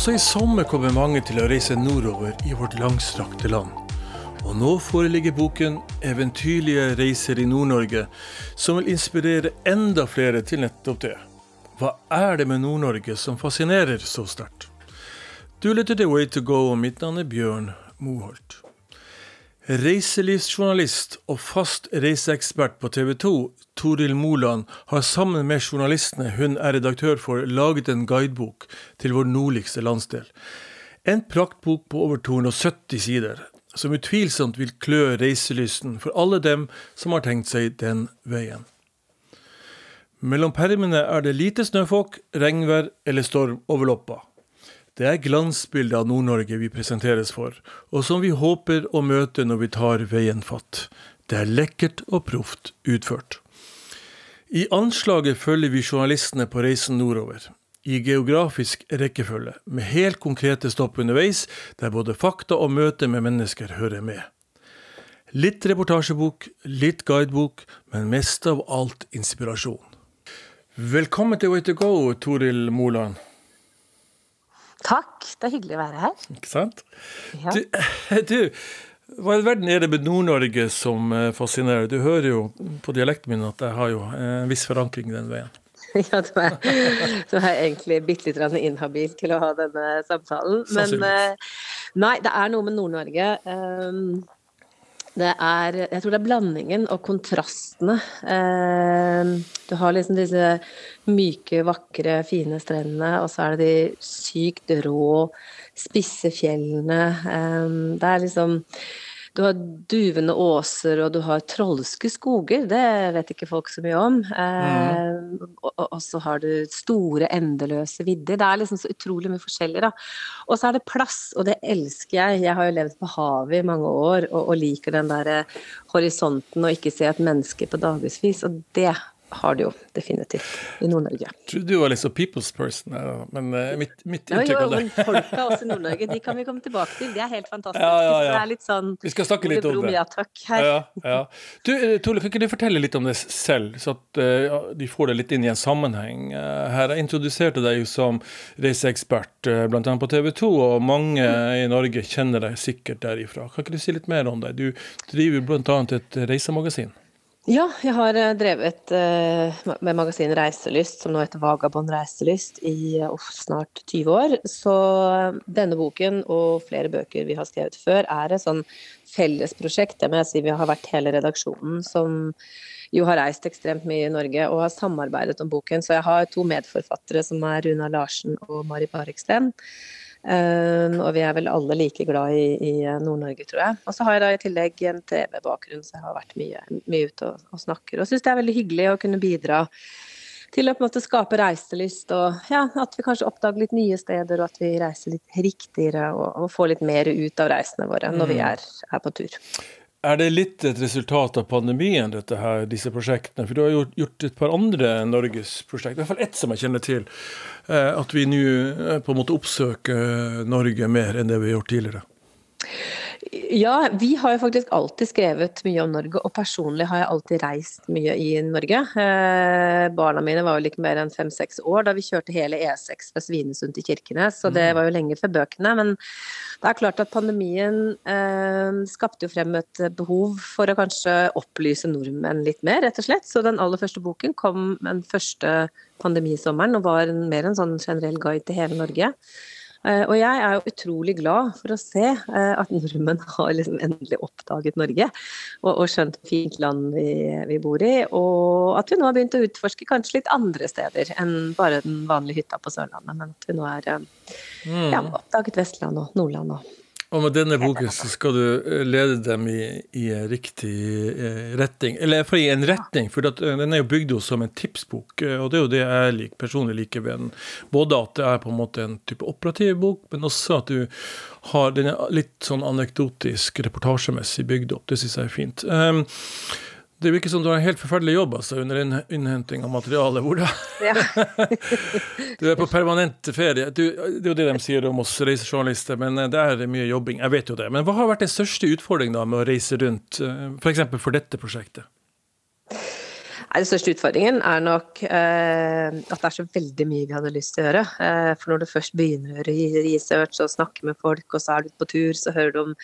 Også i sommer kommer mange til å reise nordover i vårt langstrakte land. Og nå foreligger boken 'Eventyrlige reiser i Nord-Norge', som vil inspirere enda flere til nettopp det. Hva er det med Nord-Norge som fascinerer så sterkt? Du lytter til Way to go, og mitt navn er Bjørn Moholt. Reiselivsjournalist og fast reiseekspert på TV 2, Toril Moland, har sammen med journalistene hun er redaktør for, laget en guidebok til vår nordligste landsdel. En praktbok på over 270 sider, som utvilsomt vil klø reiselysten for alle dem som har tenkt seg den veien. Mellom permene er det lite snøfokk, regnvær eller storm over Loppa. Det er glansbildet av Nord-Norge vi presenteres for, og som vi håper å møte når vi tar veien fatt. Det er lekkert og proft utført. I anslaget følger vi journalistene på reisen nordover, i geografisk rekkefølge, med helt konkrete stopp underveis, der både fakta og møte med mennesker hører med. Litt reportasjebok, litt guidebok, men mest av alt inspirasjon. Velkommen til Way to go, Toril Moland. Takk, det er hyggelig å være her. Ikke sant? Ja. Du, du, hva i verden er det med Nord-Norge som eh, fascinerer? Du hører jo på dialekten min at jeg har jo en viss forankring den veien. Ja, du er, du er egentlig bitte litt inhabil til å ha denne samtalen. Men eh, nei, det er noe med Nord-Norge. ehm, Det er Jeg tror det er blandingen og kontrastene. Ehm, Du har liksom disse myke, vakre, fine strendene, og så er det de sykt rå, spisse fjellene. Ehm, Det er liksom Du har duvende åser, og du har trolske skoger. Det vet ikke folk så mye om. Eh, og, og- og så har du store, endeløse vidder. Det er liksom så utrolig mye forskjellig, da. Og så er det plass, og det elsker jeg. Jeg har jo levd på havet i mange år, og, og liker den der horisonten og ikke se et menneske på dagevis. Og det har det jo definitivt i Nord-Norge. Jeg trodde du var litt så people's person, men eh, mitt, mitt inntrykk jo, av det men folka også i Nord-Norge, de kan vi komme tilbake til. Det er helt fantastisk. Ja, ja, ja. Det er litt sånn Vi skal snakke litt om det. Ja, takk. Her. Ja, ja. Du, eh, Tole, kan ikke du fortelle litt om det selv, så at uh, de får det litt inn i en sammenheng? Uh, her Jeg introduserte deg jo som reiseekspert, uh, annet på TV 2, og mange i Norge kjenner deg sikkert derifra. Kan ikke du si litt mer om deg? Du driver annet et reisemagasin. Ja, jeg har eh, drevet eh, med magasinet Reiselyst, som nå heter Vagabond Reiselyst, i eh, snart 20 år. Så denne boken og flere bøker vi har skrevet før, er et sånn fellesprosjekt. Si vi har vært hele redaksjonen som jo har reist ekstremt mye i Norge og har samarbeidet om boken. Så jeg har to medforfattere som er Runa Larsen og Mari Bariksten. Um, og vi er vel alle like glad i, i Nord-Norge, tror jeg. Og så har jeg da i tillegg en TV-bakgrunn, så jeg har vært mye, mye ute og, og snakker. Og syns det er veldig hyggelig å kunne bidra til å på en måte skape reiselyst, og ja, at vi kanskje oppdager litt nye steder, og at vi reiser litt riktigere og, og får litt mer ut av reisene våre når vi er, er på tur. Er det litt et resultat av pandemien, dette her, disse prosjektene? For du har gjort, gjort et par andre norgesprosjekt, i hvert fall ett som jeg kjenner til. eh, At vi nå eh, på en måte oppsøker Norge mer enn det vi har gjort tidligere. Ja, vi har jo faktisk alltid skrevet mye om Norge, og personlig har jeg alltid reist mye i Norge. Eh, barna mine var jo ikke mer enn fem-seks år da vi kjørte hele E6 fra Svinesund til Kirkenes, så det var jo lenge før bøkene. Men det er klart at pandemien eh, skapte jo frem et behov for å kanskje opplyse nordmenn litt mer, rett og slett. Så den aller første boken kom den første pandemisommeren og var mer en sånn generell guide til hele Norge. Eh, Og jeg er jo utrolig glad for å se eh, at nordmenn har liksom endelig oppdaget Norge. Og, og skjønt hvor fint land vi, vi bor i. Og at vi nå har begynt å utforske kanskje litt andre steder enn bare den vanlige hytta på Sørlandet. Men at vi nå har ja, oppdaget Vestland og Nordland og Og med denne boken så skal du eh, lede dem i, i riktig eh, retning. Eller for i en retning, for eh, den er jo bygd jo som en tipsbok. Og det er jo det jeg lik, personlig liker ved den. Både at det er på en måte en type operativ bok, men også at du har den litt sånn anekdotisk, reportasjemessig bygd opp. Det syns jeg er fint. Um, det virker som du har en helt forferdelig jobb altså, under innhenting av materiale. Hvor da? ja. Du er på permanent ferie. Du, det er jo det de sier om oss reisejournalister, men eh, det er mye jobbing. Jeg vet jo det. Men hva har vært den største utfordringen da med å reise rundt, f.eks. For, for dette prosjektet? Den største utfordringen er nok eh, at det er så veldig mye vi hadde lyst til å gjøre. Eh, for når du først begynner å gjøre research og snakke med folk, og så er du på tur, så hører du om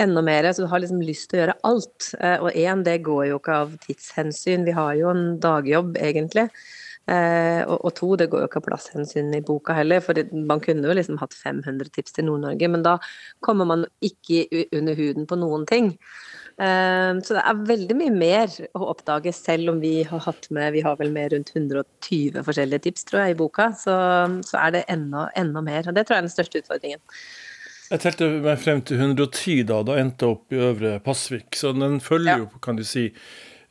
enda mer. Så du har liksom lyst til å gjøre alt. Eh, og én, det går jo ikke av tidshensyn. Vi har jo en dagjobb, egentlig. Eh, og, og, to, det går jo ikke av plasshensyn i boka heller, for man kunne jo liksom hatt 500 tips til Nord-Norge, men da kommer man ikke under huden på noen ting. Eh, så det er veldig mye mer å oppdage, selv om vi har hatt med Vi har vel med rundt 120 forskjellige tips, tror jeg, i boka. Så, så er det enda, enda mer. Og det tror jeg er den største utfordringen. Jeg telte meg frem til 110 da, da endte jeg opp i Øvre Pasvik. Så den følger ja. jo, kan du si,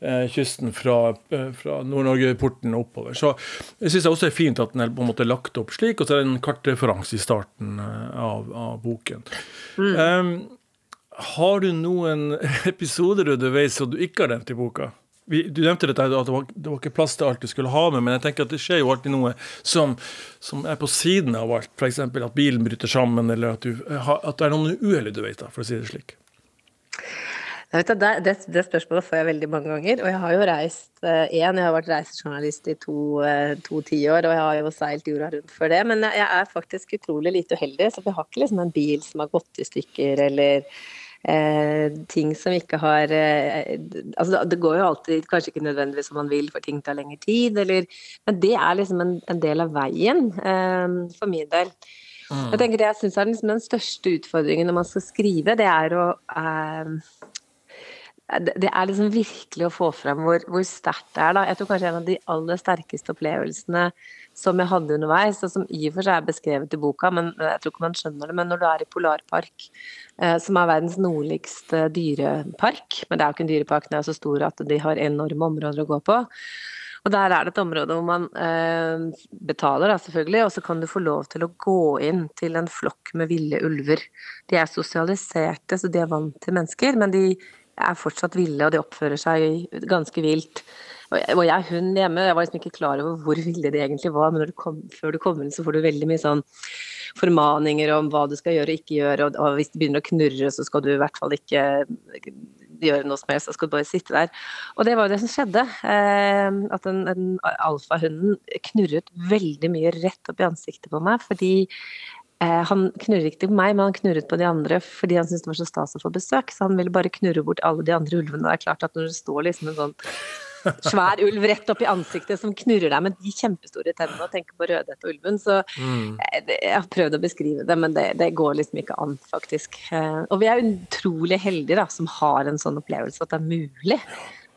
eh, kysten fra, eh, fra Nord-Norge-porten og oppover. Så jeg syns også er fint at den er på en måte lagt opp slik, og så er det en kartreferanse i starten eh, av, av boken. Mm. Um, har du noen episoder du vet som du ikke har nevnt i boka? Du nevnte dette, at det var, det var, ikke plass til alt du skulle ha med, men jeg tenker at det skjer jo alltid noe som, som er på siden av alt. F.eks. at bilen bryter sammen, eller at, du, at det er noen uhell du vet, da, for å si det slik. Vet, det, det, det, spørsmålet får jeg veldig mange ganger. Og jeg har jo reist eh, jeg har vært reisejournalist i to, eh, to tiår, og jeg har jo seilt jorda rundt før det. Men jeg er faktisk utrolig lite uheldig, så vi har ikke liksom en bil som har gått i stykker, eller eh, ting som ikke har eh, Altså det går jo alltid kanskje ikke nødvendigvis som man vil, for ting tar lengre tid, eller Men det er liksom en, en del av veien eh, for min del. Mm. Jeg tenker Det jeg syns er liksom den største utfordringen når man skal skrive, det er å eh, det er liksom virkelig å få frem hvor, hvor sterkt det er. Da. Jeg tror kanskje en av de aller sterkeste opplevelsene som jeg hadde underveis, og som i og for seg er beskrevet i boka, men jeg tror ikke man skjønner det, men når du er i Polarpark, eh, som er verdens nordligste dyrepark, men det er jo ikke en dyrepark, den er så stor at de har enorme områder å gå på. Og Der er det et område hvor man eh, betaler, da, selvfølgelig, og så kan du få lov til å gå inn til en flokk med ville ulver. De er sosialiserte, så de er vant til mennesker, men de er fortsatt ville, og de oppfører seg ganske vilt. Og jeg er hund hjemme, jeg var liksom ikke klar over hvor ville de egentlig var, men du kom, før du kommer inn, så får du veldig mye sånn formaninger om hva du skal gjøre og ikke gjøre, og, og hvis det begynner å knurre, så skal du i hvert fall ikke gjøre noe som helst, da skal du bare sitte der. Og det var jo det som skjedde. Eh, at den, den alfahunden knurret veldig mye rett opp i ansiktet på meg, fordi han knurret ikke på meg, men han knurret på de andre fordi han syntes det var så stas å få besøk. Så han ville bare knurre bort alle de andre ulvene. Det er klart at når det står liksom en sånn svær ulv rett opp i ansiktet som knurrer deg med de kjempestore tennene og tenker på Rødhette og ulven, så mm. Eh, jeg har prøvd å beskrive det, men det, det, går liksom ikke an, faktisk. Eh, og vi er utrolig heldige da, som har en sånn opplevelse at det er mulig.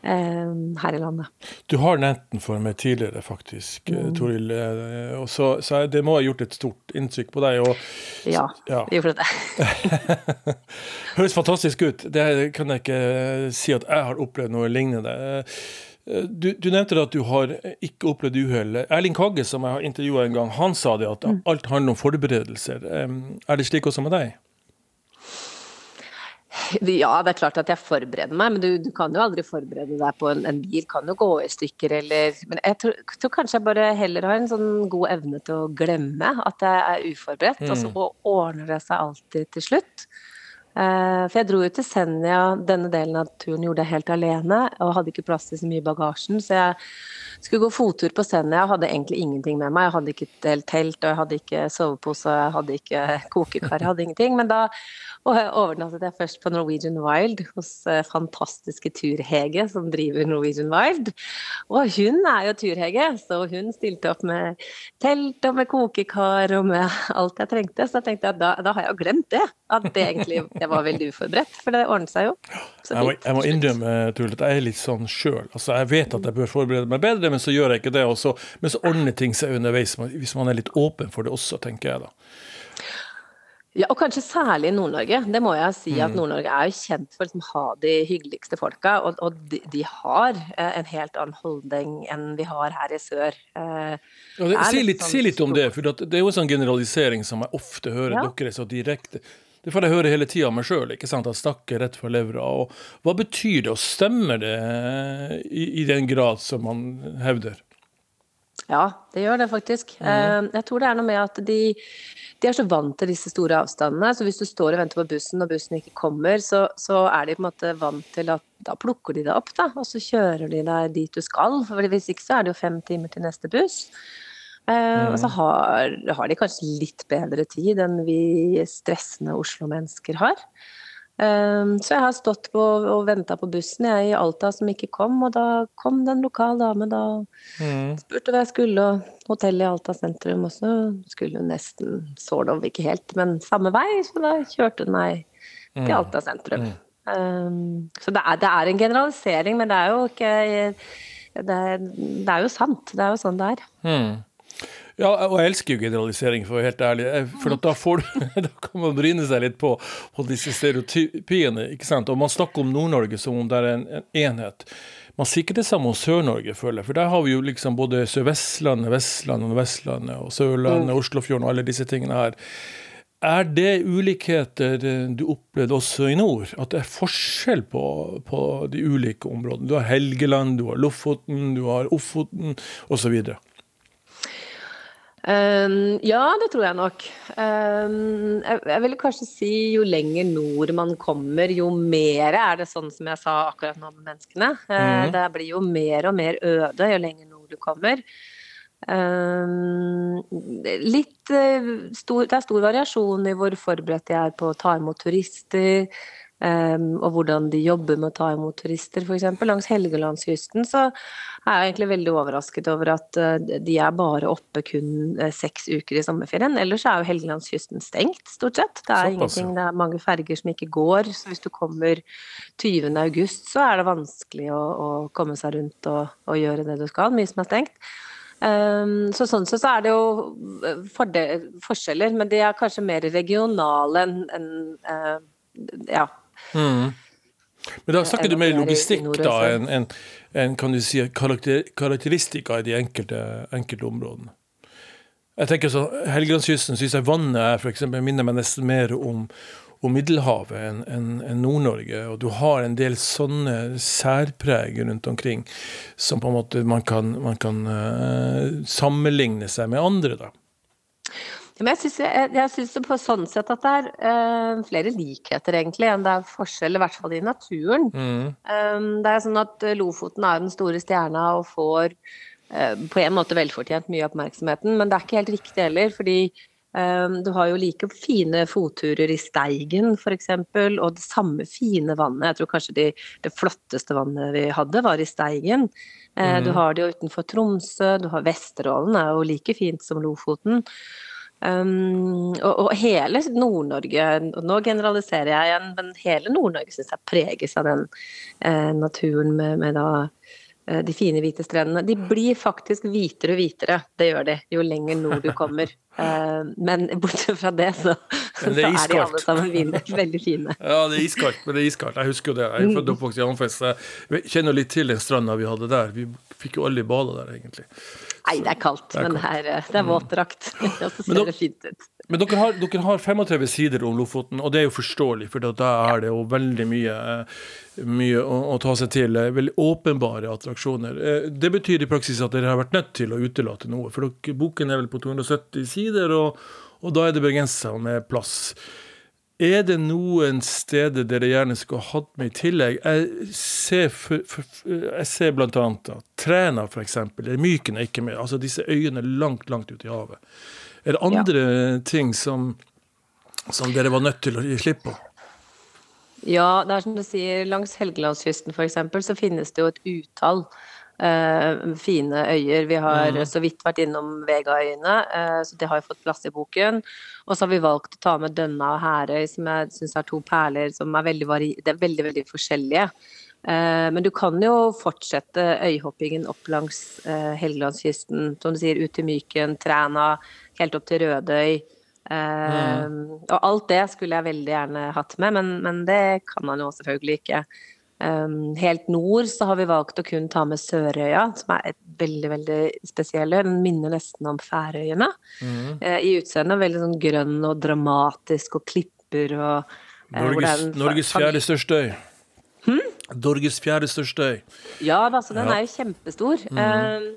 Eh, her i landet. Du har nevnt den for meg tidligere, faktisk, eh, mm. Toril. Eh, så, så, det må ha gjort et stort inntrykk på deg. Og, ja, ja, det gjorde det. Høres fantastisk ut. Det kan jeg ikke si at jeg har opplevd noe lignende. Du, du, nevnte at du har ikke opplevd uhell. Erling Kagge, som jeg har intervjua en gang, han sa det at mm. alt handler om forberedelser. Er det slik også med deg? Ja, det er klart at jeg forbereder meg, men du, du kan jo aldri forberede deg på en, en bil. Kan jo gå i stykker eller Men jeg tror, tror, kanskje jeg bare heller har en sånn god evne til å glemme at jeg er uforberedt, mm. og så ordner det seg alltid til slutt. Uh, for jeg dro jo til Senja, denne delen av turen gjorde jeg helt alene, og hadde ikke plass til så mye i bagasjen, så jeg skulle gå fottur på Senja. Jeg hadde egentlig ingenting med meg. Jeg hadde ikke et helt telt, og jeg hadde ikke sovepose, og jeg hadde ikke kokekar, jeg hadde ingenting. Men da og jeg overnattet jeg først på Norwegian Wild hos eh, fantastiske Tur-Hege, som driver Norwegian Wild. Og hun er jo Tur-Hege, så hun stilte opp med telt og med kokekar og med alt jeg trengte. Så jeg tenkte at da, da har jeg jo glemt det. At det egentlig jeg var veldig uforberedt. For det ordnet seg jo. Jeg må, jeg må, innrømme Tull, at jeg er litt sånn sjøl. Altså, jeg vet at jeg bør forberede meg bedre, men så gjør jeg ikke det. Også. men så ordner ting seg underveis, hvis man er litt åpen for det også, tenker jeg da. Ja, og kanskje særlig i Nord-Norge. Det må jeg si at mm. Nord-Norge er jo kjent for liksom å ha de hyggeligste folka. Og, og de, de, har eh, en helt annen holdning enn vi har her i sør. Eh, ja, det, si, litt, sånn si, litt, om det, for det er jo en sånn generalisering som jeg ofte hører ja. dere så direkte. Det får jeg høre hele tida meg sjøl, at snakker rett fra levra. Og hva betyr det, og stemmer det i, i den grad som man hevder? Ja, det gjør det faktisk. Mm. Jeg tror det er noe med at de, de, er så vant til disse store avstandene. Så hvis du står og venter på bussen, og bussen ikke kommer, så, så er de på en måte vant til at da plukker de deg opp, da. Og så kjører de deg dit du skal. For hvis ikke så er det jo fem timer til neste buss. Mm. Og så har, har, de kanskje litt bedre tid enn vi stressende Oslo-mennesker har. Ehm, så jeg har stått på og venta på bussen jeg, i Alta som ikke kom, og da kom det en lokal dame da og spurte hva jeg skulle, og hotellet i Alta sentrum også skulle nesten sort of, ikke helt, men samme vei, så da kjørte hun meg til mm. Alta sentrum. Mm. Um, så det er, det er, en generalisering, men det er jo ikke det er, det er, jo sant. Det er jo sånn det er. Mm. Ja, og jeg elsker jo generalisering, for å være helt ærlig. For da, får du, da kan man bryne seg litt på, på disse stereotypiene. ikke sant? Og man snakker om Nord-Norge som om det er en, en enhet. Man sier ikke det samme om Sør-Norge, føler jeg. For der har vi jo liksom både Sør-Vestlandet, Vestlandet, Vestlandet og Sørlandet, mm. Oslofjorden og alle disse tingene her. Er det ulikheter du opplevde også i nord? At det er forskjell på, på de ulike områdene? Du har Helgeland, du har Lofoten, du har Ofoten osv. Um, ja, det tror jeg nok. Um, jeg, jeg vil kanskje si jo lenger nord man kommer, jo mer er det sånn som jeg sa akkurat nå med menneskene. Uh, mm. Det blir jo mer og mer øde jo lenger nord du kommer. Um, litt uh, stor, Det er stor variasjon i hvor forberedt jeg er på å ta imot turister. Um, og hvordan de jobber med å ta imot turister, f.eks. Langs Helgelandskysten så er jeg egentlig veldig overrasket over at uh, de er bare oppe kun uh, seks uker i sommerferien. Ellers er jo Helgelandskysten stengt, stort sett. Det er ingenting, det er mange ferger som ikke går. Så hvis du kommer 20. august, så er det vanskelig å, å komme seg rundt og, og, gjøre det du skal. Mye som er stengt. Um, så sånn sett så er det jo eh, fordel, forskjeller, men de er kanskje mer regionale enn en, uh, ja, Mm. Men da snakker du mer logistikk da enn en, en, kan du si, karakter, karakteristika i de enkelte, enkelte områdene. Jeg tenker så, Helgelandskysten syns jeg vannet er for eksempel, minner meg nesten mer om, om Middelhavet enn en, en Nord-Norge. Og du har en del sånne særpreg rundt omkring som på en måte man kan, man kan uh, sammenligne seg med andre. da. Men jeg syns, jeg, jeg synes på sånn sett at det er uh, flere likheter, egentlig, enn det er forskjell, i hvert fall i naturen. Mm. Um, det er sånn at Lofoten er den store stjerna og får uh, på en måte velfortjent mye oppmerksomheten, men det er ikke helt riktig heller. fordi um, du har jo like fine fotturer i Steigen f.eks., og det samme fine vannet. Jeg tror kanskje de, det flotteste vannet vi hadde, var i Steigen. Uh, mm. Du har det jo utenfor Tromsø, du har Vesterålen, er jo like fint som Lofoten. Um, og, og, hele Nord-Norge, og nå generaliserer jeg igjen, men hele Nord-Norge syns jeg preges av den eh, naturen med, med da, eh, de fine hvite strendene. De blir faktisk hvitere og hvitere, det gjør de, jo lenger nord du kommer. Uh, men bortsett fra det, så, det er, er, de alle sammen fine, veldig fine. Ja, det er iskaldt, men det er iskaldt. Jeg husker jo det. Jeg er født oppvokst i Hammerfest, så jeg kjenner litt til den stranda vi hadde der. Vi fikk jo aldri bade der, egentlig. Nei, det er kaldt, det er men kaldt. Her, det er våtdrakt. Og så ser det fint ut. Men dere har, dere har, 35 sider om Lofoten, og det er jo forståelig, for da er det jo veldig mye, mye å, å, ta seg til. Veldig åpenbare attraksjoner. Eh, det betyr i praksis at dere har vært nødt til å utelate noe. For dere, boken er vel på 270 sider, og, og da er det begrensa med plass. Er det noen steder dere gjerne skulle hatt med i tillegg? Jeg ser, for, for, jeg ser blant annet at Træna f.eks. Myken er ikke med. Altså disse øyene langt, langt ute i havet. Er det andre ja. ting som, som, dere var nødt til å gi slipp på? Ja, det er som du sier, langs Helgelandskysten f.eks. så finnes det jo et utall fine øyer. Vi har mm. så vidt vært innom Vegaøyene, uh, så det har jo fått plass i boken. Og så har vi valgt å ta med Dønna og Herøy, som jeg syns er to perler som er veldig, er veldig, veldig forskjellige. Uh, men du kan jo fortsette øyhoppingen opp langs Helgelandskysten, som du sier, ut til Myken, Træna, helt opp til Rødøy. Mm. Og alt det skulle jeg veldig gjerne hatt med, men, men det kan man jo selvfølgelig ikke. Um, helt nord så har vi valgt å kun ta med Sørøya, som er et veldig veldig spesiell øy. Den minner nesten om Færøyene mm. i utseendet. Veldig sånn grønn og dramatisk og klipper og uh, Norges, Norges fjerde største øy. Hmm? Norges fjerde største øy. Ja, altså, den ja. er jo kjempestor. Mm.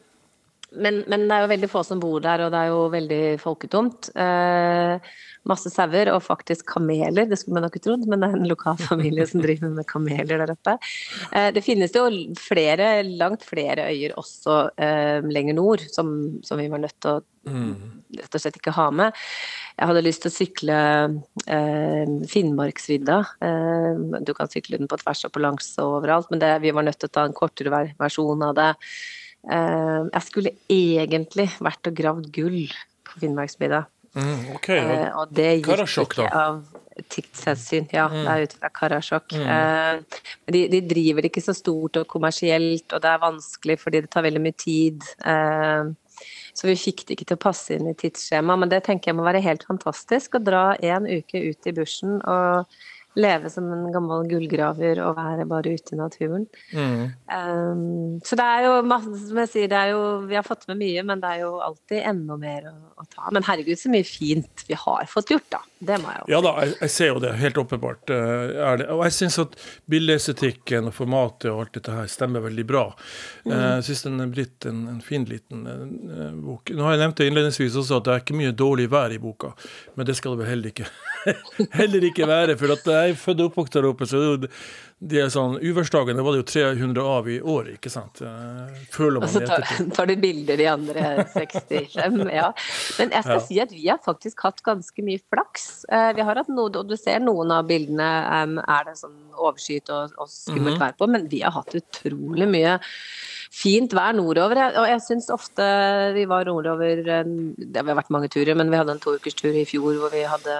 Men, men, det er jo veldig få som bor der, og det er jo veldig folketomt. Eh, masse sauer og faktisk kameler, det skulle man nok ikke trodd, men det er en lokal familie som driver med kameler der oppe. Eh, det finnes jo flere, langt flere øyer også eh, lenger nord, som, som, vi var nødt til å mm. rett og slett ikke ha med. Jeg hadde lyst til å sykle eh, Finnmarksvidda. Eh, du kan sykle den på tvers og på langs og overalt, men det, vi var nødt til å ta en kortere versjon av det. Eh, jeg skulle egentlig vært og gravd gull på Finnmarksvidda. Mm, okay. uh, og det gikk Karasjok, ikke av tidshensyn. Ja, mm. det er ut fra Karasjok. Mm. Uh, de, de, driver ikke så stort og kommersielt, og det er vanskelig fordi det tar veldig mye tid. Så vi fikk det ikke til å passe inn i tidsskjemaet. Men det tenker jeg må være helt fantastisk. Å dra en uke ut i bushen og leve som en gammel gullgraver og være bare ute i naturen. Mm. Um, så det er jo masse, som jeg sier, det er jo, vi har fått med mye, men det er jo alltid enda mer å, å ta. Men herregud, så mye fint vi har fått gjort, da. Det må jeg jo Ja da, jeg, jeg ser jo det, helt åpenbart. Uh, og jeg syns at bildeestetikken og formatet og alt dette her stemmer veldig bra. Mm. Uh, jeg syns den er blitt en, en fin liten uh, bok. Nå har jeg nevnt det innledningsvis også at det er ikke mye dårlig vær i boka, men det skal det vel heller ikke, heller ikke være. for at jeg er født og oppvokst der oppe, så det er sånn, Uværsdagene var det jo 300 av i året, ikke sant? Føler man Og så tar, tar, du bilder de andre 65, ja. Men jeg skal ja. si at vi har faktisk hatt ganske mye flaks. Eh, vi har hatt noe, og du ser noen av bildene er det sånn overskyet og, og skummelt mm -hmm. vær på, men vi har hatt utrolig mye fint vær nordover. Og jeg syns ofte vi var nordover Det har vært mange turer, men vi hadde en toukerstur i fjor hvor vi hadde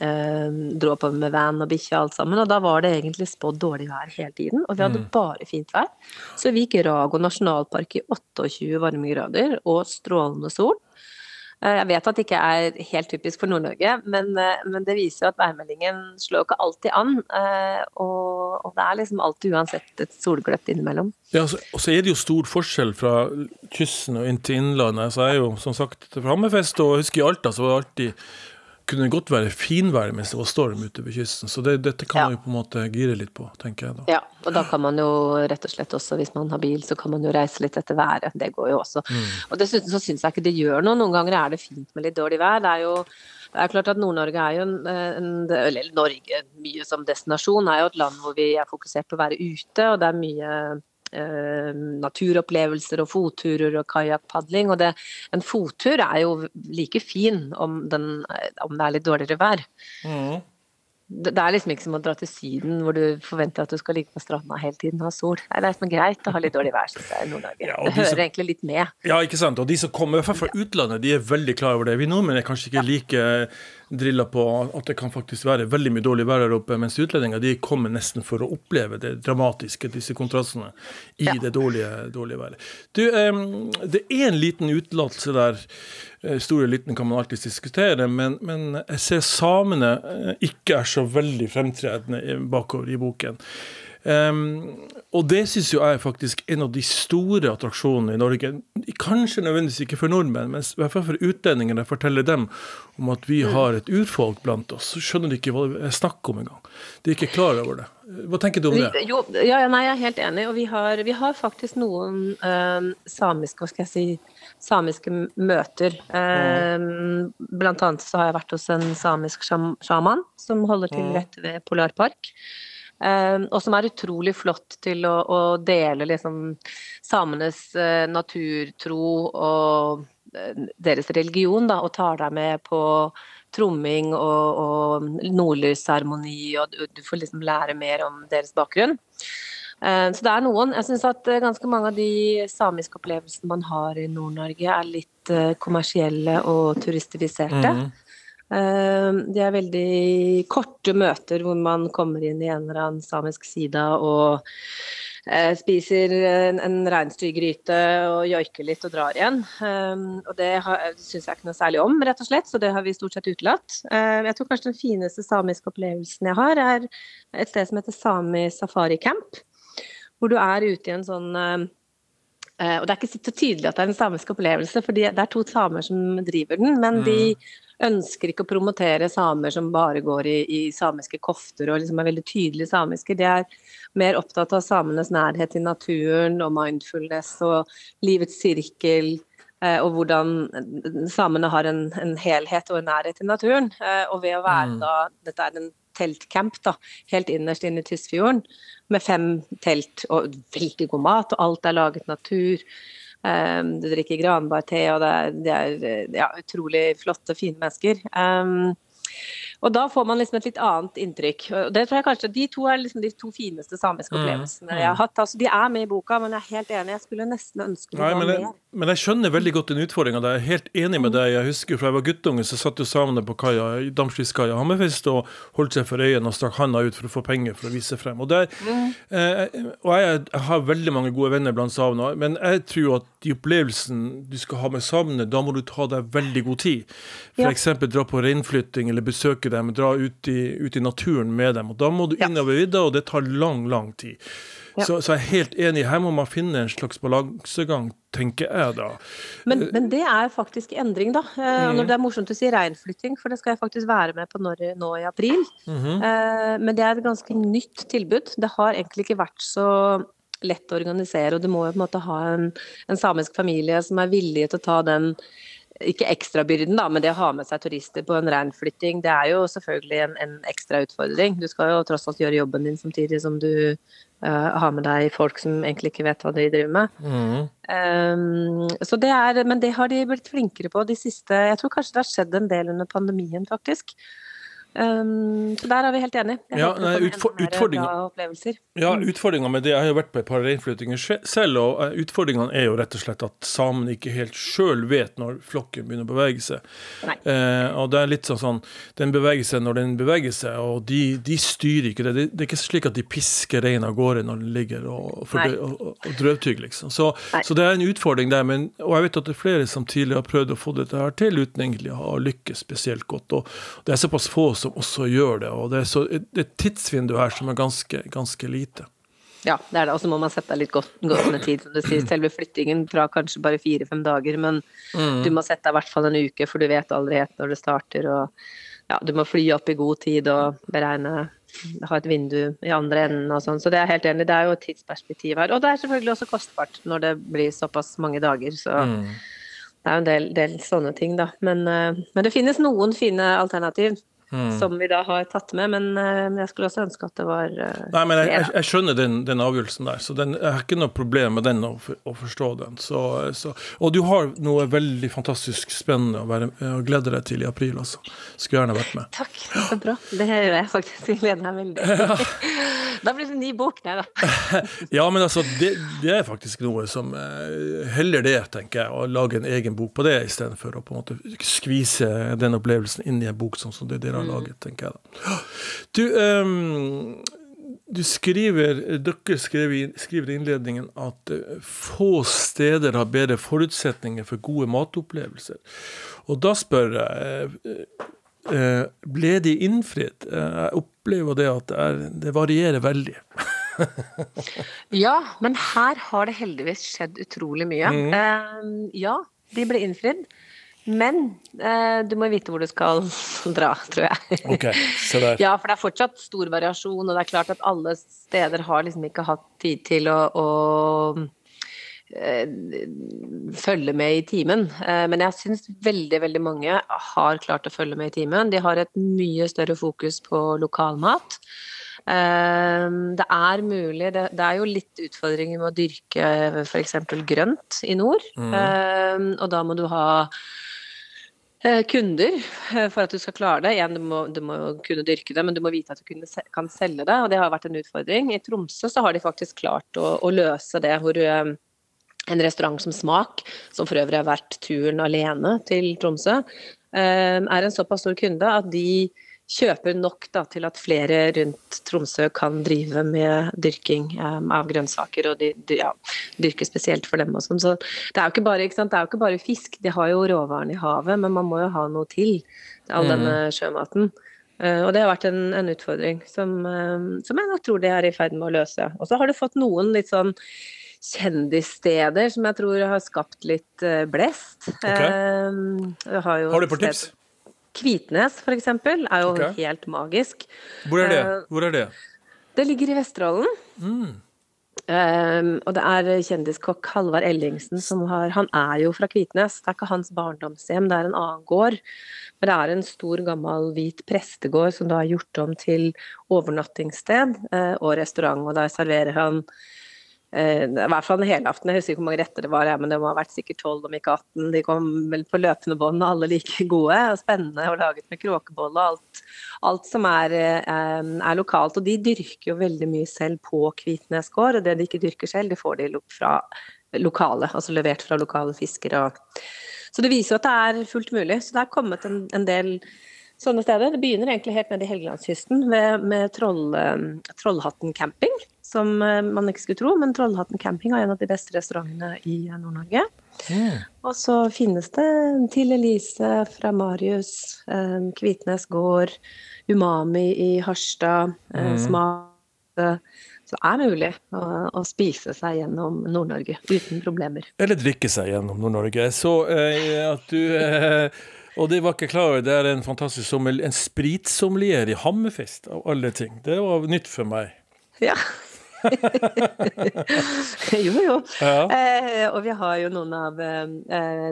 eh, dro oppover med van og bikkje og alt sammen. Og da var det egentlig spådd dårlig vær hele tiden, og vi hadde mm. bare fint vær. Så vi gikk Rago nasjonalpark i 28 varmegrader og strålende sol. Eh, jeg vet at det ikke er helt typisk for Nord-Norge, men, eh, men, det viser at værmeldingen slår ikke alltid an. Eh, og, og det er liksom alltid uansett et solgløtt innimellom. Ja, og så er det jo stor forskjell fra kysten og inn til innlandet. Så er jo som sagt fra Hammerfest, og jeg husker i Alta så var det alltid kunne det godt være finvær mens det var storm ute ved kysten. Så det, dette kan ja. man jo på en måte gire litt på, tenker jeg da. Ja, og da kan man jo rett og slett også, hvis man har bil, så kan man jo reise litt etter været. Det går jo også. Mm. Og dessuten så syns jeg ikke det gjør noe. Noen ganger er det fint med litt dårlig vær. Det er jo det er klart at Nord-Norge er jo en, en, Eller Norge mye som destinasjon er jo et land hvor vi er fokusert på å være ute, og det er mye eh, naturopplevelser og fotturer og kajakkpadling. Og det, en fottur er jo like fin om, den, om det er litt dårligere vær. Mm det er liksom ikke som å dra til Syden hvor du forventer at du skal ligge på stranda hele tiden og ha sol. Det er liksom greit å ha litt dårlig vær, synes jeg, i Nord-Norge. Ja, det hører som, egentlig litt med. Ja, ikke sant. Og de som kommer fra utlandet, de er veldig klar over det. Vi nordmenn er kanskje ikke like drilla på at det kan faktisk være veldig mye dårlig vær her oppe, mens utlendinger de kommer nesten for å oppleve det dramatiske, disse kontrastene, i ja. det dårlige, dårlige været. Du, um, det er en liten utelatelse der Eh, stor og liten kan man alltids diskutere, men, men jeg ser samene eh, ikke er så veldig fremtredende bakover i boken. Um, og det syns jo jeg er faktisk en av de store attraksjonene i Norge. Kanskje nødvendigvis ikke for nordmenn, men i hvert fall for utlendinger. Jeg forteller dem om at vi mm. har et urfolk blant oss, så skjønner de ikke hva det er snakk om engang. De er ikke klar over det. Hva tenker du om det? Jo, ja, nei, jeg er helt enig. Og vi har, vi har faktisk noen eh, samiske, hva skal jeg si, samiske møter. Um, blant annet så har jeg vært hos en samisk sjaman som holder til rett ved Polarpark. Um, og som er utrolig flott til å, å dele liksom samenes uh, naturtro og uh, deres religion, da, og tar deg med på tromming og, og nordlysseremoni, og du, får liksom lære mer om deres bakgrunn. Uh, så det er noen. Jeg syns at ganske mange av de samiske opplevelsene man har i Nord-Norge, er litt kommersielle og turistifiserte. Mm. De det er veldig korte møter hvor man kommer inn i en eller annen samisk side og eh, spiser en, en reinsdyrgryte og joiker litt og drar igjen. Ehm, og det syns jeg ikke noe særlig om, rett og slett, så det har vi stort sett utelatt. Ehm, jeg tror kanskje den fineste samiske opplevelsen jeg har, er et sted som heter Sami Safari Camp. Hvor du er ute i en sånn eh, og Det er ikke så tydelig at det er en samisk opplevelse, for det er to samer som driver den. Men de mm ønsker ikke å promotere samer som bare går i, i samiske kofter og liksom er veldig tydelige samiske. De er mer opptatt av samenes nærhet til naturen og mindfulness og livets sirkel. og hvordan samene har en, en, helhet og en nærhet til naturen. Og ved å være mm. da Dette er en teltcamp da, helt innerst inne i Tysfjorden, med fem telt og veldig god mat, og alt er laget natur. Um, du drikker granbarte, og det er, det er ja, utrolig flotte, fine mennesker. Um, og da får man liksom et litt annet inntrykk. Og det tror jeg kanskje De to er liksom de to fineste samiske mm, opplevelsene mm, mm. jeg har hatt. Altså, de er med i boka, men jeg er helt enig. Jeg skulle nesten ønske det var mer. Men jeg skjønner veldig godt den utfordringa. Jeg er helt enig med deg. Jeg husker fra jeg var guttunge, så satt jo samene på kaia i Damskiskaia Hammerfest og holdt seg for øynene og stakk handa ut for å få penger for å vise frem. Og, der, mm. eh, og jeg, jeg, har veldig mange gode venner blant samene, men jeg tror at de opplevelsene du skal ha med samene, da må du ta deg veldig god tid. F.eks. Ja. dra på reinflytting eller besøke dem, dra ut i, ut i, naturen med dem. Og da må du innover vidda, og det tar lang, lang tid. Ja. Så, så, jeg er helt enig. Her må man finne en slags balansegang, tenker jeg da. Men, men det er faktisk endring, da. Mm. Når det er morsomt å si reinflytting, for det skal jeg faktisk være med på når, nå i april. Mm -hmm. Men det er et ganske nytt tilbud. Det har egentlig ikke vært så lett å organisere, og du må jo på en måte ha en, en samisk familie som er villig til å ta den ikke ekstrabyrden, da, men det å ha med seg turister på en reinflytting, det er jo selvfølgelig en, en ekstra utfordring. Du skal jo tross alt gjøre jobben din samtidig som du Uh, har med deg folk som egentlig ikke vet hva de driver med. Mm. Um, så det er, men det har de blitt flinkere på de siste Jeg tror kanskje det har skjedd en del under pandemien, faktisk. Um, så der er vi helt enige. Ja, utfor ja, utfordringa med det Jeg har jo vært på et par reinflyttinger selv, og eh, utfordringene er jo rett og slett at samene ikke helt sjøl vet når flokken begynner å bevege seg. Uh, og det er litt sånn sånn Den beveger seg når den beveger seg, og de, de styrer ikke det. det. er ikke slik at de pisker reinen av gårde når den ligger og, og, og, og drøvtygger, liksom. Så, så, det er en utfordring der. Men, og jeg vet at det er flere som tidligere har prøvd å få dette her til uten egentlig å ha lykkes spesielt godt. Og det er såpass få som også gjør det. Og det er, så, det et tidsvindu her som er ganske, ganske lite. Ja, det er det. Og så må man sette litt godt, godt med tid, som du sier. Selve flyttingen fra kanskje bare fire-fem dager, men mm. du må sette deg i hvert fall en uke, for du vet aldri helt når det starter. Og ja, du må fly opp i god tid og beregne ha et vindu i andre enden og sånn. Så det er helt enig, det er jo et tidsperspektiv her. Og det er selvfølgelig også kostbart når det blir såpass mange dager, så mm. det er jo en del, del, sånne ting, da. Men, eh, men det finnes noen fine alternativ. Mm. som vi da har tatt med. Men uh, jeg skulle også ønske at det var uh, Nei, men jeg, jeg, jeg skjønner den, den, avgjørelsen der, så den, jeg har ikke noe problem med den å, å forstå den. Så, så, og du har noe veldig fantastisk spennende å, være, å glede deg til i april, altså. Skulle gjerne vært med. Takk, så bra. Det gjør jeg faktisk. Jeg gleder meg veldig. da blir det en ny bok, nei da. ja, men altså, det, det, er faktisk noe som uh, heller det, tenker jeg, å lage en egen bok på det, istedenfor å på en måte skvise den opplevelsen inn i en bok sånn som det dere har mm. laget, tenker jeg da. Du, um, du skriver, dere skriver, skriver i innledningen at uh, få steder har bedre forutsetninger for gode matopplevelser. Og da spør jeg uh, ble de innfridd? Jeg opplever det at det, er, det varierer veldig. ja, men her har det heldigvis skjedd utrolig mye. Mm. ja, de ble innfridd. Men uh, du må vite hvor du skal dra, tror jeg. Ok, se der. Ja, for det er fortsatt stor variasjon, og det er klart at alle steder har liksom ikke hatt tid til å, å eh, følge med i timen. Eh, men jeg syns veldig, veldig mange har klart å følge med i timen. De har et mye større fokus på lokalmat. Eh, det er mulig Det, er jo litt utfordringer med å dyrke f.eks. grønt i nord. Mm. Eh, og da må du ha Eh, kunder eh, for at du skal klare det. Igjen, du må, du må kunne dyrke det, men du må vite at du kan selge det. og Det har vært en utfordring. I Tromsø så har de faktisk klart å, å løse det. hvor eh, en restaurant som Smak, som for øvrig har vært turen alene til Tromsø, er en såpass stor kunde at de kjøper nok da, til at flere rundt Tromsø kan drive med dyrking um, av grønnsaker, og de, de ja, dyrker spesielt for dem. Og sånn. Så det er, bare, det er jo ikke bare fisk, de har jo råvarene i havet, men man må jo ha noe til all mm. denne sjømaten. Uh, og det har vært en, en utfordring som, som, jeg nok tror de er i ferd med å løse. Og så har du fått noen litt sånn kjendissteder som jeg tror har skapt litt uh, blest. Okay. Um, har, har, du på tips? Kvitnes f.eks. er jo okay. helt magisk. Hvor er det? Eh, Hvor er det? Det ligger i Vesterålen. Mm. Um, og det er kjendiskokk Halvard Ellingsen som har Han er jo fra Kvitnes, det er ikke hans barndomshjem, det er en annen gård. Men det er en stor, gammel hvit prestegård som da er gjort om til overnattingssted uh, og restaurant. Og der serverer han Eh, I hvert fall hele helaften. Jeg husker ikke hvor mange retter det var, men det må ha vært sikkert 12, om ikke 18. De kom vel på løpende bånd, alle like gode og spennende og laget med kråkebolle og alt, alt som er, eh, er, lokalt. Og de dyrker jo veldig mye selv på Kvitnes gård, og det de ikke dyrker selv, det får de fra lokale, altså levert fra lokale fiskere. Så det viser jo at det er fullt mulig. Så det er kommet en, en del sånne steder. Det begynner egentlig helt nede i Helgelandskysten med, med Troll, Trollhatten camping som eh, man ikke skulle tro, men Trollhatten camping er en av de beste restaurantene i Nord-Norge. Mm. Og så finnes det Til Elise fra Marius, eh, Kvitnes gård, Umami i Harstad, eh, mm. Smak Så det er mulig å, å spise seg gjennom Nord-Norge uten problemer. Eller drikke seg gjennom Nord-Norge. Så eh, at du eh, og det var ikke klar over, det er en fantastisk sommelier, en spritsommelier i Hammerfest, av alle ting. Det var nytt for meg. Ja. jo, jo. Ja. Eh, og vi har jo noen av, eh,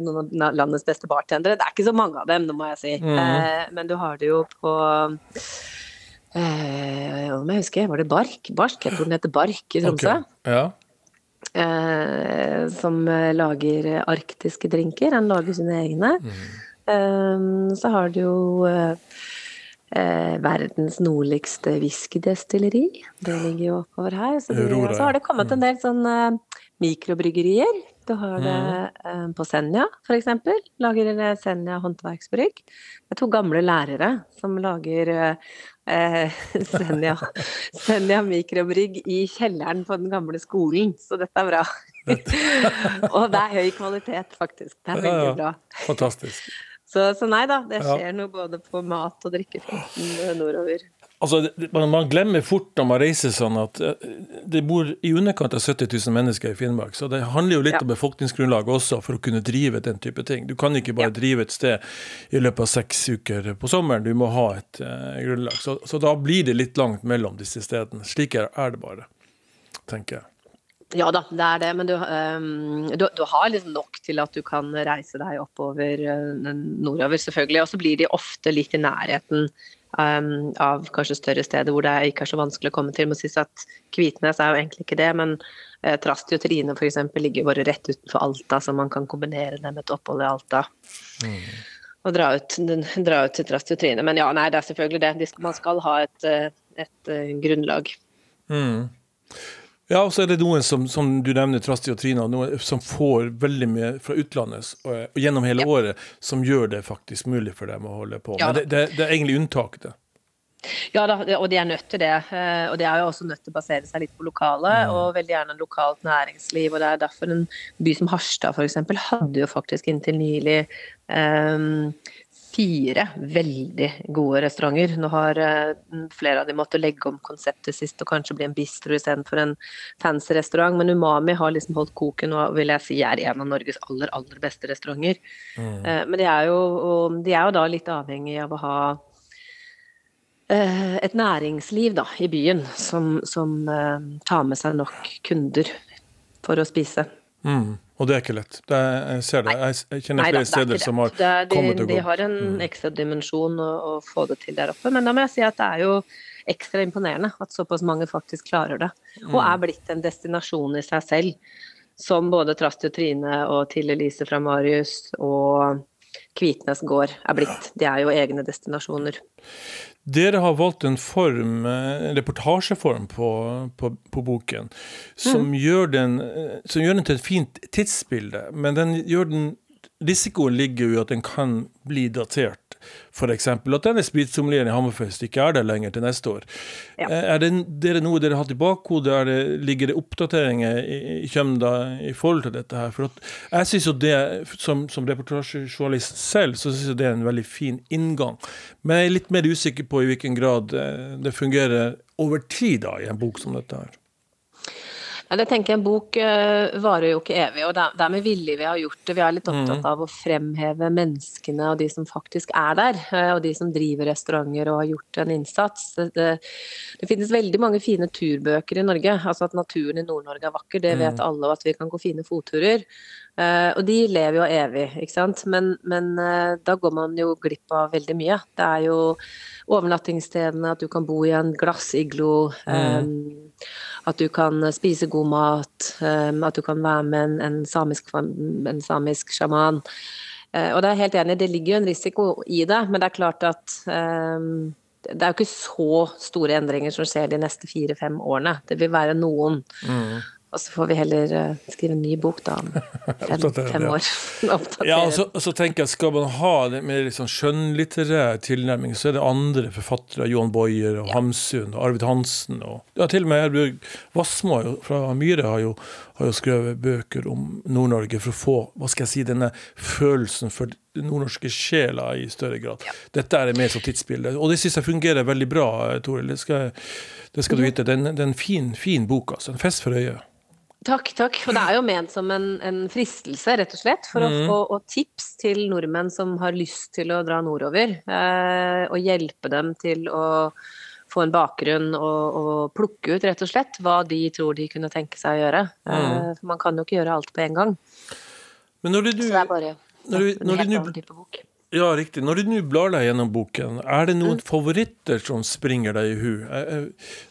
noen av landets beste bartendere. Det er ikke så mange av dem, nå må jeg si. Mm. Eh, men du har det jo på eh, Om jeg husker, var det Bark? Bark, jeg tror den heter Bark i Tromsø. Okay. Ja. Eh, som lager arktiske drinker. Han lager sine egne. Mm. Eh, så har du jo eh, verdens nordligste whiskydestilleri. Det ligger jo oppover her. Så, de, så har det kommet en del sånn eh, mikrobryggerier. Du har det eh, på Senja, f.eks. Lager Senja håndverksbrygg. Det er to gamle lærere som lager eh, Senja, Senja mikrobrygg i kjelleren på den gamle skolen. Så dette er bra. Og det er høy kvalitet, faktisk. Det er veldig bra. Fantastisk. Så, så, nei da, det skjer ja. noe både på mat- og drikkefronten nordover. Altså, Man glemmer fort når man reiser sånn at eh, det bor i underkant av 70 000 mennesker i Finnmark. Så det handler jo litt ja. om befolkningsgrunnlaget også for å kunne drive den type ting. Du kan ikke bare ja. drive et sted i løpet av seks uker på sommeren, du må ha et uh, grunnlag. Så, så, da blir det litt langt mellom disse stedene. Slik er det bare, tenker jeg. Ja da, det er det, men du, um, du, du, har liksom nok til at du kan reise deg oppover uh, nordover, selvfølgelig. Og så blir de ofte litt i nærheten um, av kanskje større steder hvor det ikke er så vanskelig å komme til. Må sies at Kvitnes er jo egentlig ikke det, men uh, Trasti og Trine f.eks. ligger bare rett utenfor Alta, så man kan kombinere det med et opphold i Alta. Mm. Og dra ut, dra ut, til Trasti og Trine. Men ja, nei, det er selvfølgelig det. Man skal ha et, uh, et, et grunnlag. Mm. Ja, og så er det noen som, som du nevner, Trasti og Trina, noen som får veldig mye fra utlandet og, og gjennom hele ja. året, som gjør det faktisk mulig for dem å holde på. Ja, Men det, det, det, er egentlig unntaket. Ja da, og de er nødt til det. Eh, og de er jo også nødt til å basere seg litt på lokale, ja. og veldig gjerne lokalt næringsliv. Og det er derfor en by som Harstad f.eks. hadde jo faktisk inntil nylig um, fire veldig gode restauranter. Nå har uh, flere av dem måttet legge om konseptet sist og kanskje bli en bistro istedenfor en fancy restaurant, men Umami har liksom holdt koken og vil jeg si er en av Norges aller, aller beste restauranter. Mm. Uh, men de er, jo, de er, jo, da litt avhengig av å ha uh, et næringsliv da, i byen som, som tar med seg nok kunder for å spise. Mm. Og det er ikke lett. Er, jeg ser det. Jeg kjenner flere steder som har det, de, kommet og gått. De har en mm. ekstra dimensjon å, å, få det til der oppe. Men da må jeg si at det er jo ekstra imponerende at såpass mange faktisk klarer det. Mm. Og er blitt en destinasjon i seg selv. Som både Trasti og Trine og Til Elise fra Marius og Kvitnes gård er blitt. De er jo egne destinasjoner. Dere har valgt en form, en reportasjeform på, på, på boken som, mm. gjør den, som, gjør den, til et fint tidsbilde. Men den gjør den, risikoen ligger jo i at den kan bli datert f.eks. At denne spritsommelieren i Hammerfest ikke er der lenger til neste år. Ja. Eh, er det, det noe dere har hatt i bakhodet? ligger det oppdateringer i, i Kjømda i forhold til dette her? For jeg synes jo det, som, som reportasjejournalist selv, så syns jeg det er en veldig fin inngang. Men jeg er litt mer usikker på i hvilken grad eh, det fungerer over tid da, i en bok som dette her. Ja, det tenker jeg En bok uh, varer jo ikke evig, og det er, med vilje vi har gjort det. Vi er litt opptatt mm. av å fremheve menneskene og de som faktisk er der, uh, og de som driver restauranter og har gjort en innsats. Det, det, finnes veldig mange fine turbøker i Norge. altså At naturen i Nord-Norge er vakker, det vet mm. alle, og at vi kan gå fine fotturer. Uh, og de lever jo evig, ikke sant. Men, men da går man jo glipp av veldig mye. Det er jo overnattingsstedene, at du kan bo i en glassiglo. Mm. Um, at du kan spise god mat, um, at du kan være med en, samisk, en samisk, sjaman. Uh, og det er helt enig, det ligger jo en risiko i det, men det er klart at det er jo ikke så store endringer som skjer de neste fire-fem årene. Det vil være noen. Mm. Og så får vi heller uh, skrive en ny bok da om fem, fem år. ja, og så, så, tenker jeg Skal man ha en mer liksom skjønnlitterær tilnærming, så er det andre forfattere. Johan Boyer og ja. Hamsun og Arvid Hansen. Og, ja, til og med Erbjørg Wassmo fra Myhre har jo, har jo skrevet bøker om Nord-Norge for å få hva skal jeg si, denne følelsen for nordnorske sjela i større grad. Ja. Dette er mer som tidsbilde. Og det syns jeg fungerer veldig bra, Toril. Det skal, det skal du vite. Det er en, fin, fin bok. altså. En fest for øyet. Takk, takk. For det er jo ment som en, en fristelse, rett og slett, for mm. å få og tips til nordmenn som har lyst til å dra nordover. Eh, og hjelpe dem til å få en bakgrunn og, og, plukke ut, rett og slett, hva de tror de kunne tenke seg å gjøre. Mm. Eh, for man kan jo ikke gjøre alt på en gang. Men når du, Så det er bare når du, når annen type bok. Ja, riktig. Når du nå blar deg gjennom boken, er det noen mm. favoritter som springer deg i hu? Jeg,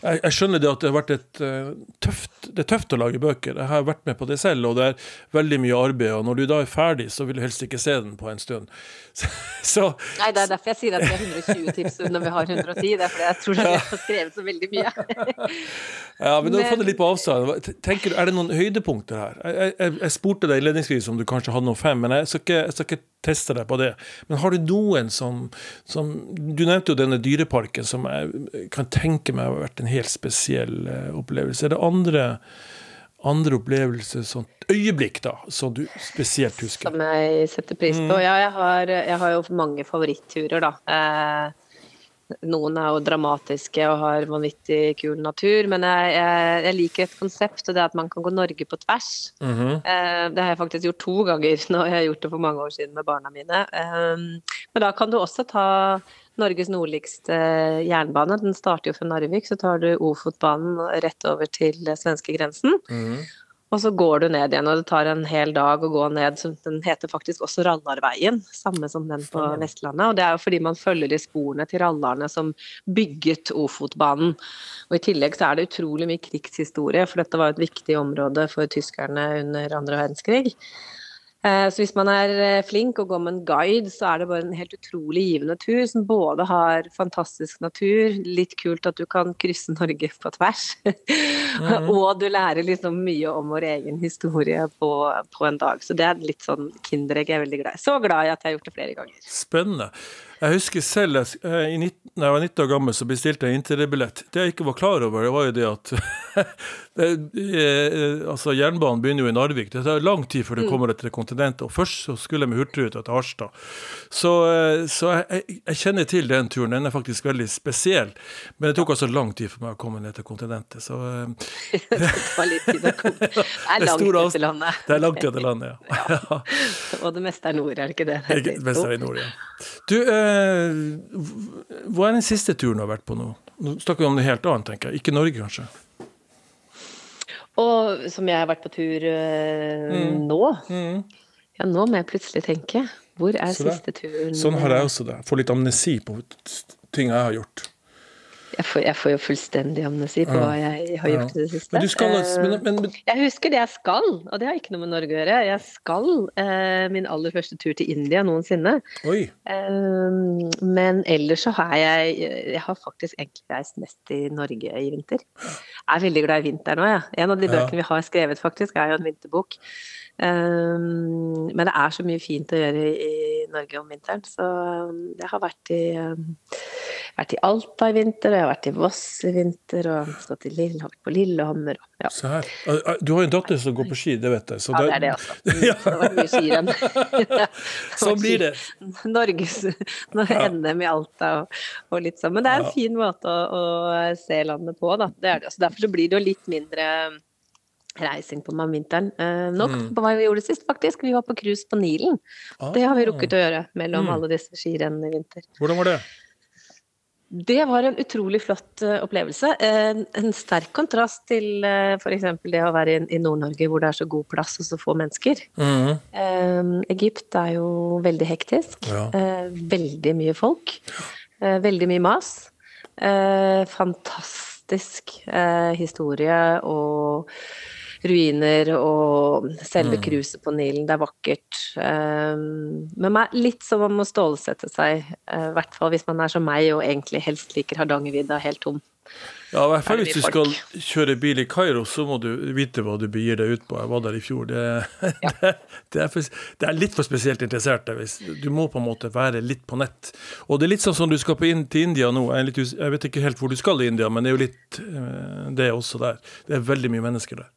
jeg, jeg, skjønner det at det har vært et uh, tøft Det er tøft å lage bøker. Jeg har vært med på det selv, og det er veldig mye arbeid. Og når du da er ferdig, så vil du helst ikke se den på en stund. Så, Nei, det er derfor jeg sier at vi har 120 tips når vi har 110. Det er fordi jeg tror at vi har skrevet så veldig mye. ja, men du har fått det litt på avstand. Tenker, er det noen høydepunkter her? Jeg, jeg spurte deg innledningsvis om du kanskje hadde noen fem, men jeg skal ikke, jeg skal ikke teste deg på det. Men har du noen som, som, Du nevnte jo denne dyreparken, som jeg kan tenke meg har vært en helt spesiell eh, opplevelse. Er det andre andre opplevelser, sånt øyeblikk, da, som du spesielt husker? Som jeg setter pris på? Mm. Ja, jeg har, jeg har, jo mange favoritturer, da. Eh, noen er jo dramatiske og har vanvittig kul natur, men jeg, jeg, jeg, liker et konsept, og det er at man kan gå Norge på tvers. Mm -hmm. eh, det har jeg faktisk gjort to ganger nå, jeg har gjort det for mange år siden med barna mine. Eh, men da kan du også ta Norges nordligste jernbane. Den starter jo fra Narvik, så tar du Ofotbanen rett over til svenskegrensen. Mm. Og så går du ned igjen, og det tar en hel dag å gå ned. Så den heter faktisk også Rallarveien, samme som den på Vestlandet. Og det er jo fordi man følger de sporene til rallarne som bygget Ofotbanen. Og i tillegg så er det utrolig mye krigshistorie, for dette var et viktig område for tyskerne under andre verdenskrig. Eh, så hvis man er eh, flink og går med en guide, så er det bare en helt utrolig givende tur som både har fantastisk natur, litt kult at du kan krysse Norge på tvers, mm. og du lærer liksom mye om vår egen historie på, på en dag. Så det er litt sånn kinderegg jeg er veldig glad i. Så glad i at jeg har gjort det flere ganger. Spennende. Jeg husker selv, jeg, i 19, når jeg var 19 år gammel, så bestilte jeg interrailbillett. Det jeg ikke var klar over, det var jo det at det, eh, altså Jernbanen begynner jo i Narvik. Det tar lang tid før det mm. kommer til kontinentet. Og først så skulle jeg med Hurtigruta til Harstad. Så, eh, så jeg, jeg, kjenner til den turen. Den er faktisk veldig spesiell. Men det tok altså lang tid for meg å komme ned til kontinentet. Så eh, Det tar litt tid å komme. Det er langt til landet. Det er langt til landet, ja. ja. Og det meste er nord, er det ikke det? Det meste er i nord, ja. Du, eh, hva er den siste turen du har vært på nå? Nå snakker vi om noe helt annet, tenker jeg. Ikke Norge, kanskje? Og som jeg har vært på tur øh, mm. nå. Mm. Ja, nå må jeg plutselig tenke. Hvor er siste turen? Sånn har jeg også det. Får litt amnesi på ting jeg har gjort. Jeg får, jeg får, jo fullstendig amnesi på hva jeg har gjort i det siste. Men skal, men, men, men, jeg husker det jeg skal, og det har ikke noe med Norge å gjøre. Jeg skal eh, min aller første tur til India noensinne. Eh, men ellers så har jeg Jeg har faktisk egentlig reist mest i Norge i vinter. Jeg er veldig glad i vinter nå, jeg. Ja. En av de bøkene vi har skrevet, faktisk, er jo en vinterbok. Um, men det er så mye fint å gjøre i, i Norge om vinteren, så jeg har vært i um, vært i Alta i vinter, og jeg har vært i Voss i vinter, og stått Lille, på Lillehammer. Ja. Se her. Du har jo en datter som går på ski, det vet jeg. ja, det er det også. Ja. Det var mye skirenn. sånn blir det. Norges NM i Alta og, og, litt sånn. Men det er en fin måte å, å se landet på, da. Det er det. Så derfor så blir det jo litt mindre reising på meg om vinteren. Eh, nok mm. på hva vi gjorde sist, faktisk. Vi var på cruise på Nilen. Ah. Det har vi rukket å gjøre mellom mm. alle disse skirennene i vinter. Hvordan var det? Det var en utrolig flott uh, opplevelse. En, en sterk kontrast til uh, f.eks. det å være i, i Nord-Norge hvor det er så god plass og så få mennesker. Mm. Uh, Egypt er jo veldig hektisk. Ja. veldig mye folk. veldig mye mas. fantastisk historie og ruiner og selve mm. cruiset på Nilen. Det er vakkert. Um, men litt som om å stålsette seg, eh, i hvert fall hvis man er som meg og egentlig helst liker Hardangervidda helt tom. Ja, i hvert fall hvis du skal kjøre bil i Kairo, så må du vite hva du begir deg ut på. Jeg var der i fjor. Det, ja. det, det, er, for, det er, litt for spesielt interessert. Du må på en måte være litt på nett. Og det er litt sånn som du skal på inn, til India nå. Jeg, litt, jeg, vet ikke helt hvor du skal i India, men det er jo litt det det også der. Det er veldig mye mennesker der.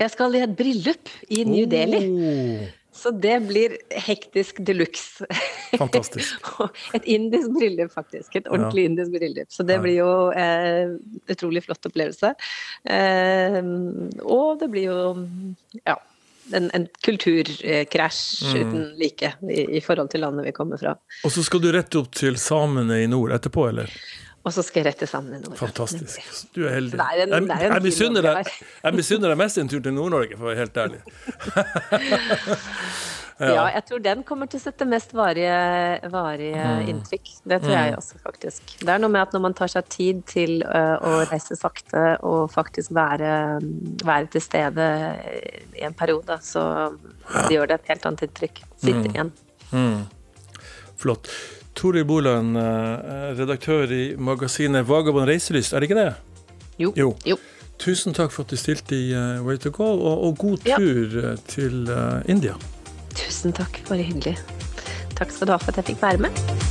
Jeg skal i et bryllup i New Delhi. Oh. Så det blir hektisk de luxe. Fantastisk. et indisk bryllup, faktisk. Et ordentlig ja. indisk bryllup. Så det blir jo eh, utrolig flott opplevelse. Eh, og det blir jo ja, en, en kulturkrasj mm. uten like i, i, forhold til landet vi kommer fra. Og så skal du rette opp til samene i nord etterpå, eller? Og så skal jeg rette sammen i Nord-Norge. Fantastisk. Du er heldig. Er en, jeg, jeg misunner deg, deg mest en tur til Nord-Norge, for å være helt ærlig. ja. ja. jeg tror den kommer til å sette mest varige, varige mm. inntrykk. Det tror jeg mm. også, faktisk. Det er noe med at når man tar seg tid til uh, å reise sakte og faktisk være, være, til stede i en periode, så det gjør det et helt annet inntrykk. Sitter mm. igjen. Mm. Flott. Toril Boland, eh, redaktør i magasinet Vagabond reiselyst, er det ikke det? Jo. jo. jo. Tusen takk for at du stilte i Way to go, og, og god tur ja. Eh, til uh, India. Tusen takk, bare hyggelig. Takk skal du ha for at jeg fikk være med.